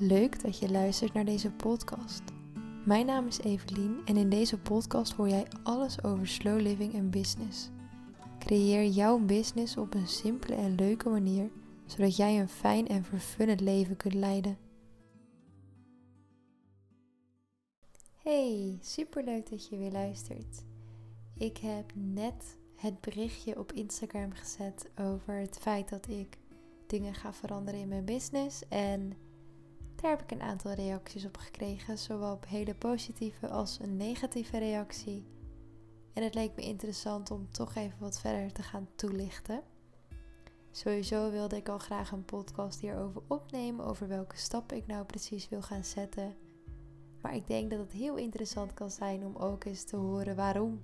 Leuk dat je luistert naar deze podcast. Mijn naam is Evelien en in deze podcast hoor jij alles over slow living en business. Creëer jouw business op een simpele en leuke manier, zodat jij een fijn en vervullend leven kunt leiden. Hey, superleuk dat je weer luistert. Ik heb net het berichtje op Instagram gezet over het feit dat ik dingen ga veranderen in mijn business en daar heb ik een aantal reacties op gekregen, zowel op hele positieve als een negatieve reactie. En het leek me interessant om toch even wat verder te gaan toelichten. Sowieso wilde ik al graag een podcast hierover opnemen, over welke stappen ik nou precies wil gaan zetten. Maar ik denk dat het heel interessant kan zijn om ook eens te horen waarom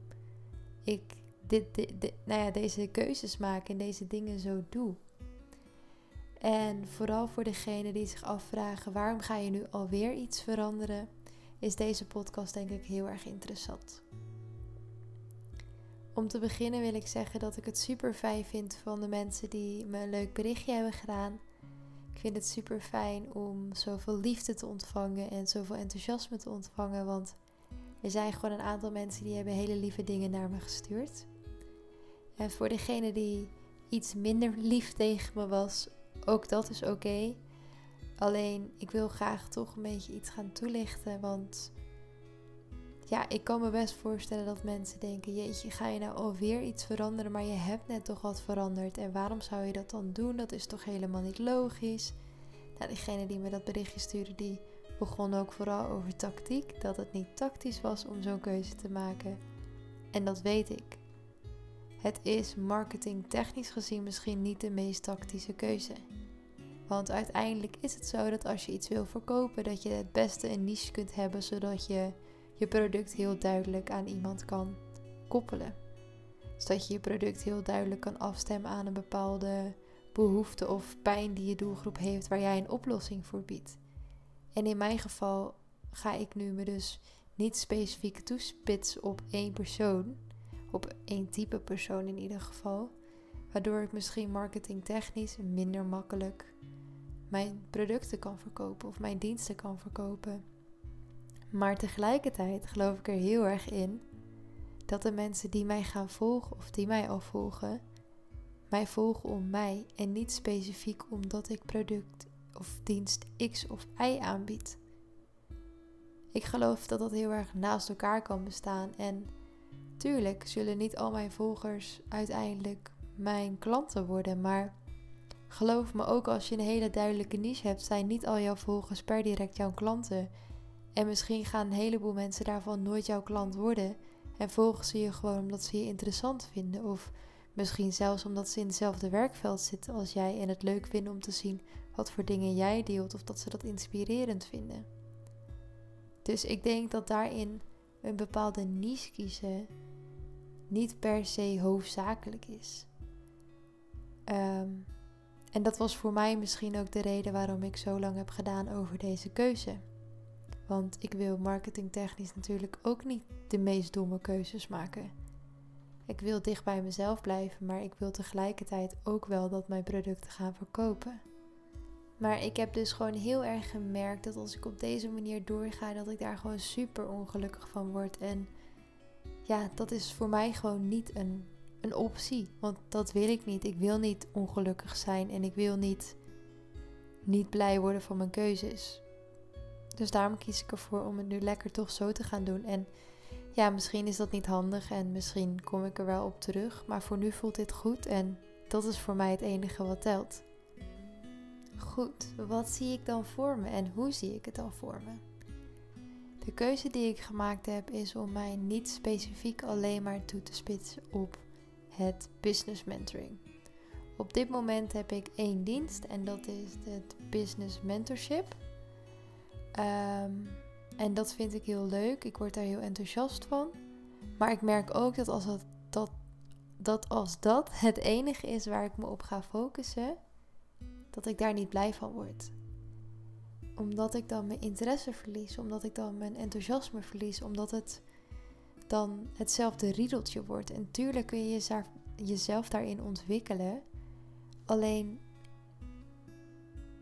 ik dit, nou ja, deze keuzes maak en deze dingen zo doe. En vooral voor degenen die zich afvragen waarom ga je nu alweer iets veranderen, is deze podcast denk ik heel erg interessant. Om te beginnen wil ik zeggen dat ik het super fijn vind van de mensen die me een leuk berichtje hebben gedaan. Ik vind het super fijn om zoveel liefde te ontvangen en zoveel enthousiasme te ontvangen, want er zijn gewoon een aantal mensen die hebben hele lieve dingen naar me gestuurd. En voor degene die iets minder lief tegen me was, ook dat is oké. Alleen ik wil graag toch een beetje iets gaan toelichten. Want ja, ik kan me best voorstellen dat mensen denken: Jeetje, ga je nou alweer iets veranderen? Maar je hebt net toch wat veranderd. En waarom zou je dat dan doen? Dat is toch helemaal niet logisch? Nou, diegene die me dat berichtje stuurde, die begon ook vooral over tactiek. Dat het niet tactisch was om zo'n keuze te maken. En dat weet ik. Het is marketing technisch gezien misschien niet de meest tactische keuze. Want uiteindelijk is het zo dat als je iets wil verkopen, dat je het beste een niche kunt hebben, zodat je je product heel duidelijk aan iemand kan koppelen. Zodat je je product heel duidelijk kan afstemmen aan een bepaalde behoefte of pijn die je doelgroep heeft, waar jij een oplossing voor biedt. En in mijn geval ga ik nu me dus niet specifiek toespitsen op één persoon, op één type persoon in ieder geval, waardoor ik misschien marketingtechnisch minder makkelijk mijn producten kan verkopen of mijn diensten kan verkopen. Maar tegelijkertijd geloof ik er heel erg in dat de mensen die mij gaan volgen of die mij al volgen, mij volgen om mij en niet specifiek omdat ik product of dienst X of Y aanbied. Ik geloof dat dat heel erg naast elkaar kan bestaan en tuurlijk zullen niet al mijn volgers uiteindelijk mijn klanten worden, maar Geloof me, ook als je een hele duidelijke niche hebt, zijn niet al jouw volgers per direct jouw klanten. En misschien gaan een heleboel mensen daarvan nooit jouw klant worden. En volgen ze je gewoon omdat ze je interessant vinden. Of misschien zelfs omdat ze in hetzelfde werkveld zitten als jij en het leuk vinden om te zien wat voor dingen jij deelt. Of dat ze dat inspirerend vinden. Dus ik denk dat daarin een bepaalde niche kiezen niet per se hoofdzakelijk is. Um, en dat was voor mij misschien ook de reden waarom ik zo lang heb gedaan over deze keuze. Want ik wil marketingtechnisch natuurlijk ook niet de meest domme keuzes maken. Ik wil dicht bij mezelf blijven, maar ik wil tegelijkertijd ook wel dat mijn producten gaan verkopen. Maar ik heb dus gewoon heel erg gemerkt dat als ik op deze manier doorga, dat ik daar gewoon super ongelukkig van word. En ja, dat is voor mij gewoon niet een een optie. Want dat wil ik niet. Ik wil niet ongelukkig zijn en ik wil niet, niet blij worden van mijn keuzes. Dus daarom kies ik ervoor om het nu lekker toch zo te gaan doen. En ja, misschien is dat niet handig en misschien kom ik er wel op terug. Maar voor nu voelt dit goed en dat is voor mij het enige wat telt. Goed, wat zie ik dan voor me en hoe zie ik het dan voor me? De keuze die ik gemaakt heb is om mij niet specifiek alleen maar toe te spitsen op het business mentoring. Op dit moment heb ik één dienst en dat is het business mentorship. Ehm, en dat vind ik heel leuk. Ik word daar heel enthousiast van. Maar ik merk ook dat als dat, dat, dat als dat het enige is waar ik me op ga focussen, dat ik daar niet blij van word. Omdat ik dan mijn interesse verlies, omdat ik dan mijn enthousiasme verlies, omdat het dan hetzelfde riedeltje wordt. En tuurlijk kun je jezelf daarin ontwikkelen. Alleen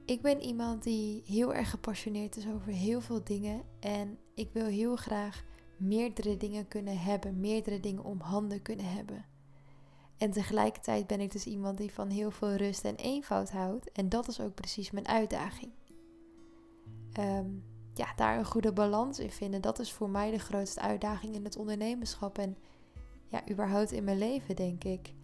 ik ben iemand die heel erg gepassioneerd is over heel veel dingen. En ik wil heel graag meerdere dingen kunnen hebben, meerdere dingen om handen kunnen hebben. En tegelijkertijd ben ik dus iemand die van heel veel rust en eenvoud houdt. En dat is ook precies mijn uitdaging. Ehm, ja, daar een goede balans in vinden, dat is voor mij de grootste uitdaging in het ondernemerschap. En ja, überhaupt in mijn leven, denk ik.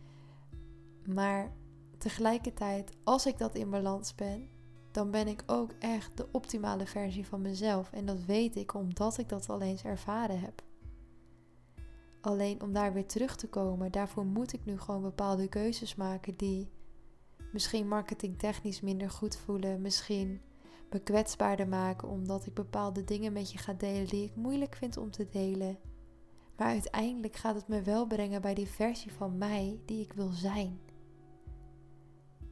Maar tegelijkertijd, als ik dat in balans ben, dan ben ik ook echt de optimale versie van mezelf. En dat weet ik omdat ik dat al eens ervaren heb. Alleen om daar weer terug te komen, daarvoor moet ik nu gewoon bepaalde keuzes maken die misschien marketingtechnisch minder goed voelen, misschien me kwetsbaarder maken omdat ik bepaalde dingen met je ga delen die ik moeilijk vind om te delen. Maar uiteindelijk gaat het me wel brengen bij die versie van mij die ik wil zijn.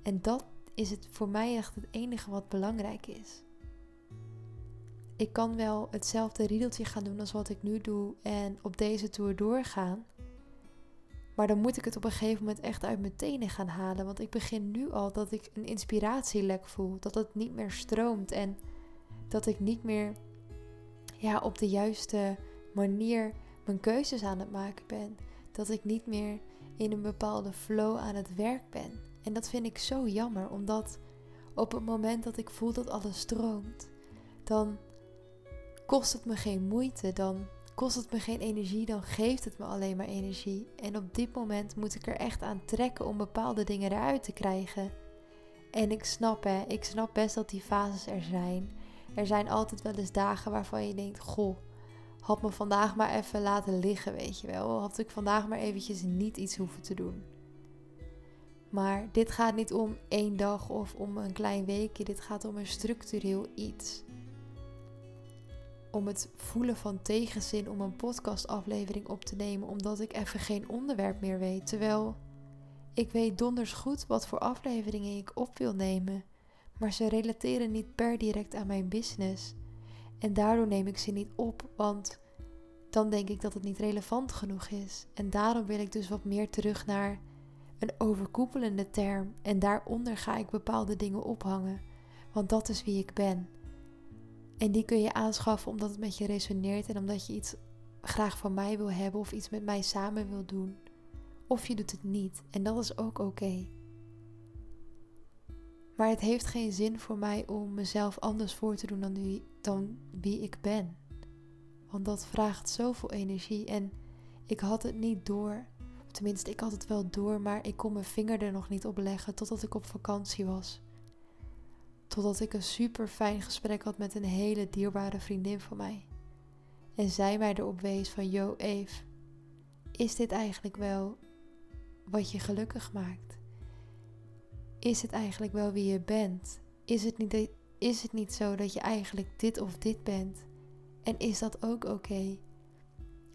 En dat is het voor mij echt het enige wat belangrijk is. Ik kan wel hetzelfde riedeltje gaan doen als wat ik nu doe en op deze tour doorgaan. Maar dan moet ik het op een gegeven moment echt uit mijn tenen gaan halen. Want ik begin nu al dat ik een inspiratielek voel. Dat het niet meer stroomt. En dat ik niet meer ja, op de juiste manier mijn keuzes aan het maken ben. Dat ik niet meer in een bepaalde flow aan het werk ben. En dat vind ik zo jammer, omdat op het moment dat ik voel dat alles stroomt, dan kost het me geen moeite, dan kost het me geen energie, dan geeft het me alleen maar energie. En op dit moment moet ik er echt aan trekken om bepaalde dingen eruit te krijgen. En ik snap hè, ik snap best dat die fases er zijn. Er zijn altijd wel eens dagen waarvan je denkt, goh, had me vandaag maar even laten liggen, weet je wel. Had ik vandaag maar eventjes niet iets hoeven te doen. Maar dit gaat niet om één dag of om een klein weekje. Dit gaat om een structureel iets. Om het voelen van tegenzin om een podcastaflevering op te nemen omdat ik even geen onderwerp meer weet. Terwijl ik weet donders goed wat voor afleveringen ik op wil nemen. Maar ze relateren niet per direct aan mijn business. En daardoor neem ik ze niet op, want dan denk ik dat het niet relevant genoeg is. En daarom wil ik dus wat meer terug naar een overkoepelende term en daaronder ga ik bepaalde dingen ophangen, want dat is wie ik ben. En die kun je aanschaffen omdat het met je resoneert en omdat je iets graag van mij wil hebben of iets met mij samen wil doen. Of je doet het niet en dat is ook oké. Maar het heeft geen zin voor mij om mezelf anders voor te doen dan, wie, dan wie ik ben. Want dat vraagt zoveel energie en ik had het niet door Tenminste, ik had het wel door, maar ik kon mijn vinger er nog niet op leggen totdat ik op vakantie was. Totdat ik een super fijn gesprek had met een hele dierbare vriendin van mij. En zij mij erop wees van, yo Eve, is dit eigenlijk wel wat je gelukkig maakt? Is het eigenlijk wel wie je bent? Is het niet, is het niet zo dat je eigenlijk dit of dit bent? En is dat ook oké?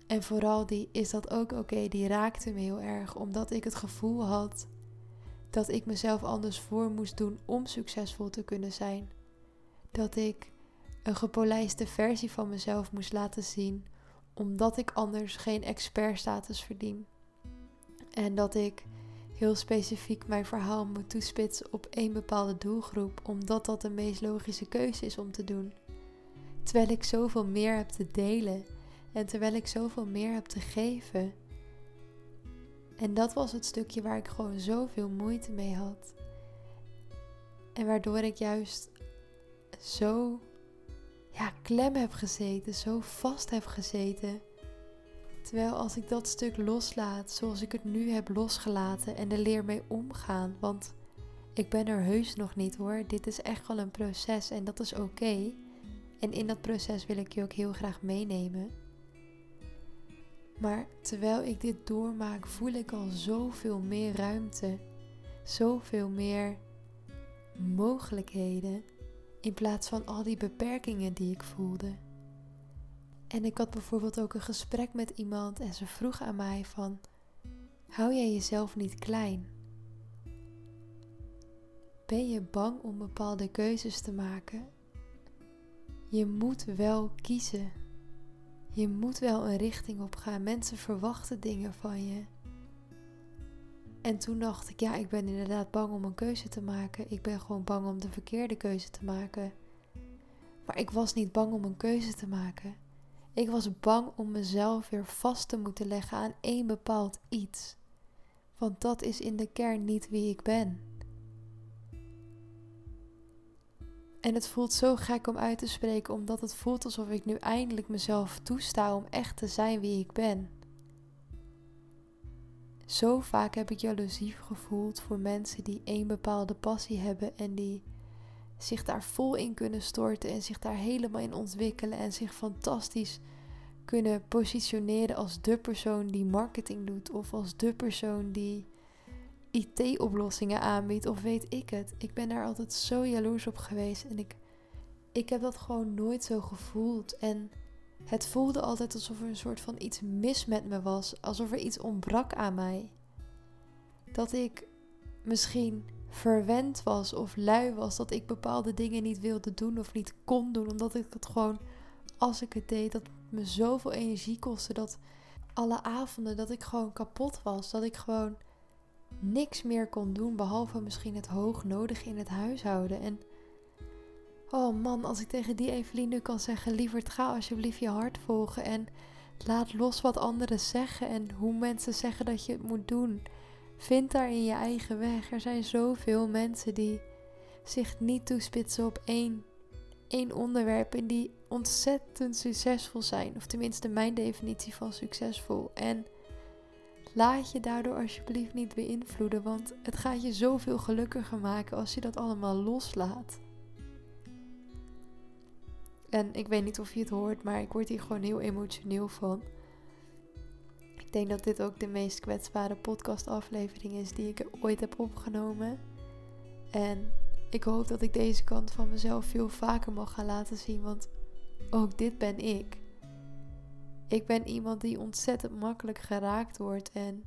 En vooral die is dat ook oké, die raakte me heel erg, omdat ik het gevoel had dat ik mezelf anders voor moest doen om succesvol te kunnen zijn. Dat ik een gepolijste versie van mezelf moest laten zien, omdat ik anders geen expertstatus verdien. En dat ik heel specifiek mijn verhaal moet toespitsen op één bepaalde doelgroep, omdat dat de meest logische keuze is om te doen. Terwijl ik zoveel meer heb te delen en terwijl ik zoveel meer heb te geven. En dat was het stukje waar ik gewoon zoveel moeite mee had. En waardoor ik juist zo ja, klem heb gezeten, zo vast heb gezeten. Terwijl als ik dat stuk loslaat, zoals ik het nu heb losgelaten en er leer mee omgaan, want ik ben er heus nog niet hoor. Dit is echt wel een proces en dat is oké. En in dat proces wil ik je ook heel graag meenemen. Maar terwijl ik dit doormaak, voel ik al zoveel meer ruimte, zoveel meer mogelijkheden in plaats van al die beperkingen die ik voelde. En ik had bijvoorbeeld ook een gesprek met iemand en ze vroeg aan mij van, hou jij jezelf niet klein? Ben je bang om bepaalde keuzes te maken? Je moet wel kiezen. Je moet wel een richting op gaan. Mensen verwachten dingen van je. En toen dacht ik, ja, ik ben inderdaad bang om een keuze te maken. Ik ben gewoon bang om de verkeerde keuze te maken. Maar ik was niet bang om een keuze te maken. Ik was bang om mezelf weer vast te moeten leggen aan één bepaald iets. Want dat is in de kern niet wie ik ben. En het voelt zo gek om uit te spreken, omdat het voelt alsof ik nu eindelijk mezelf toesta om echt te zijn wie ik ben. Zo vaak heb ik jaloezie gevoeld voor mensen die één bepaalde passie hebben en die zich daar vol in kunnen storten en zich daar helemaal in ontwikkelen en zich fantastisch kunnen positioneren als de persoon die marketing doet of als de persoon die IT-oplossingen aanbiedt of weet ik het. Ik ben daar altijd zo jaloers op geweest en ik, ik heb dat gewoon nooit zo gevoeld. En het voelde altijd alsof er een soort van iets mis met me was, alsof er iets ontbrak aan mij. Dat ik misschien verwend was of lui was, dat ik bepaalde dingen niet wilde doen of niet kon doen, omdat ik het gewoon, als ik het deed, dat me zoveel energie kostte, dat alle avonden dat ik gewoon kapot was, dat ik gewoon niks meer kon doen behalve misschien het hoognodige in het huishouden. En oh man, als ik tegen die Evelien nu kan zeggen: lieverd, ga alsjeblieft je hart volgen en laat los wat anderen zeggen en hoe mensen zeggen dat je het moet doen. Vind daar in je eigen weg. Er zijn zoveel mensen die zich niet toespitsen op één, één onderwerp en die ontzettend succesvol zijn. Of tenminste mijn definitie van succesvol. En laat je daardoor alsjeblieft niet beïnvloeden, want het gaat je zoveel gelukkiger maken als je dat allemaal loslaat. En ik weet niet of je het hoort, maar ik word hier gewoon heel emotioneel van. Ik denk dat dit ook de meest kwetsbare podcastaflevering is die ik ooit heb opgenomen. En ik hoop dat ik deze kant van mezelf veel vaker mag gaan laten zien, want ook dit ben ik. Ik ben iemand die ontzettend makkelijk geraakt wordt en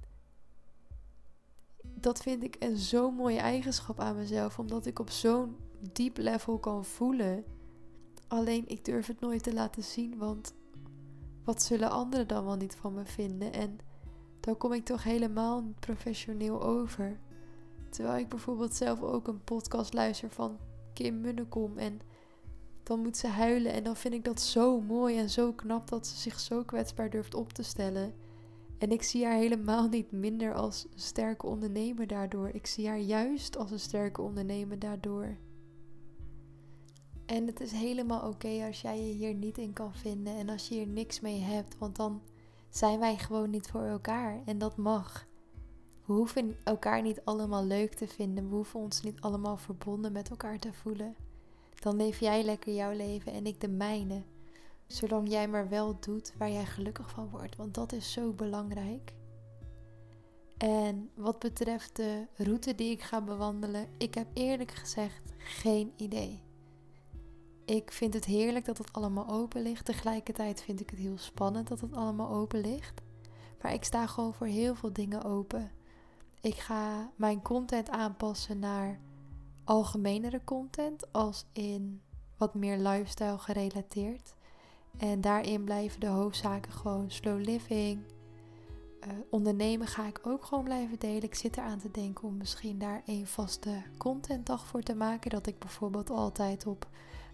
dat vind ik een zo'n mooie eigenschap aan mezelf, omdat ik op zo'n diep level kan voelen. Alleen ik durf het nooit te laten zien, want wat zullen anderen dan wel niet van me vinden? En dan kom ik toch helemaal niet professioneel over. Terwijl ik bijvoorbeeld zelf ook een podcast luister van Kim Munnekom en dan moet ze huilen en dan vind ik dat zo mooi en zo knap dat ze zich zo kwetsbaar durft op te stellen. En ik zie haar helemaal niet minder als een sterke ondernemer daardoor. Ik zie haar juist als een sterke ondernemer daardoor. En het is helemaal oké als jij je hier niet in kan vinden en als je hier niks mee hebt, want dan zijn wij gewoon niet voor elkaar en dat mag. We hoeven elkaar niet allemaal leuk te vinden, we hoeven ons niet allemaal verbonden met elkaar te voelen. Dan leef jij lekker jouw leven en ik de mijne. Zolang jij maar wel doet waar jij gelukkig van wordt, want dat is zo belangrijk. En wat betreft de route die ik ga bewandelen, ik heb eerlijk gezegd geen idee. Ik vind het heerlijk dat het allemaal open ligt. Tegelijkertijd vind ik het heel spannend dat het allemaal open ligt. Maar ik sta gewoon voor heel veel dingen open. Ik ga mijn content aanpassen naar algemenere content, als in wat meer lifestyle gerelateerd. En daarin blijven de hoofdzaken gewoon slow living. Uh, ondernemen ga ik ook gewoon blijven delen. Ik zit eraan te denken om misschien daar een vaste contentdag voor te maken. Dat ik bijvoorbeeld altijd op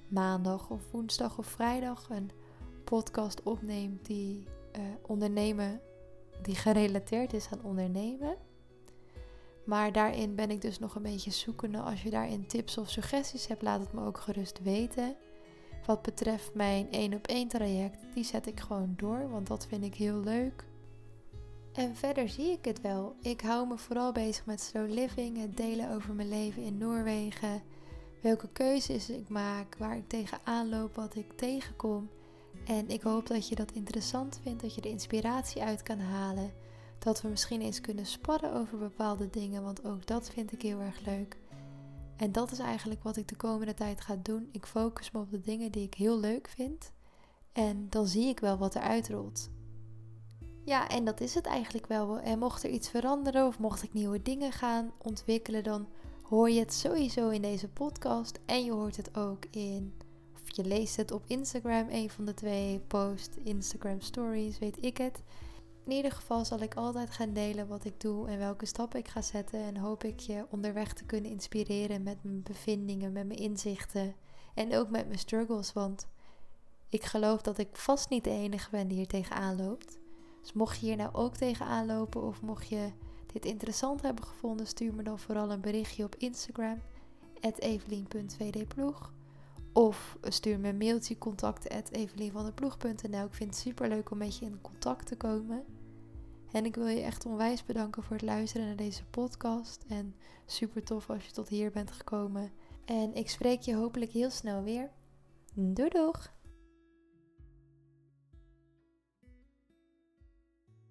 maandag of woensdag of vrijdag een podcast opneem die uh, ondernemen, die gerelateerd is aan ondernemen. Maar daarin ben ik dus nog een beetje zoekende. Als je daarin tips of suggesties hebt, laat het me ook gerust weten. Wat betreft mijn 1 op 1 traject, die zet ik gewoon door, want dat vind ik heel leuk. En verder zie ik het wel. Ik hou me vooral bezig met slow living, het delen over mijn leven in Noorwegen, welke keuzes ik maak, waar ik tegenaan loop, wat ik tegenkom. En ik hoop dat je dat interessant vindt, dat je er inspiratie uit kan halen. Dat we misschien eens kunnen sparren over bepaalde dingen, want ook dat vind ik heel erg leuk. En dat is eigenlijk wat ik de komende tijd ga doen. Ik focus me op de dingen die ik heel leuk vind. En dan zie ik wel wat er uitrolt. Ja, en dat is het eigenlijk wel. En mocht er iets veranderen of mocht ik nieuwe dingen gaan ontwikkelen, dan hoor je het sowieso in deze podcast. En je hoort het ook in, of je leest het op Instagram, een van de twee posts, Instagram stories, weet ik het. In ieder geval zal ik altijd gaan delen wat ik doe en welke stappen ik ga zetten. En hoop ik je onderweg te kunnen inspireren met mijn bevindingen, met mijn inzichten en ook met mijn struggles. Want ik geloof dat ik vast niet de enige ben die hier tegenaan loopt. Dus mocht je hier nou ook tegenaan lopen of mocht je dit interessant hebben gevonden, stuur me dan vooral een berichtje op Instagram, evelien.vdploeg. Of stuur me een mailtje contact.evelienvanderploeg.nl. Ik vind het super leuk om met je in contact te komen. En ik wil je echt onwijs bedanken voor het luisteren naar deze podcast. En super tof als je tot hier bent gekomen. En ik spreek je hopelijk heel snel weer. Doei doeg!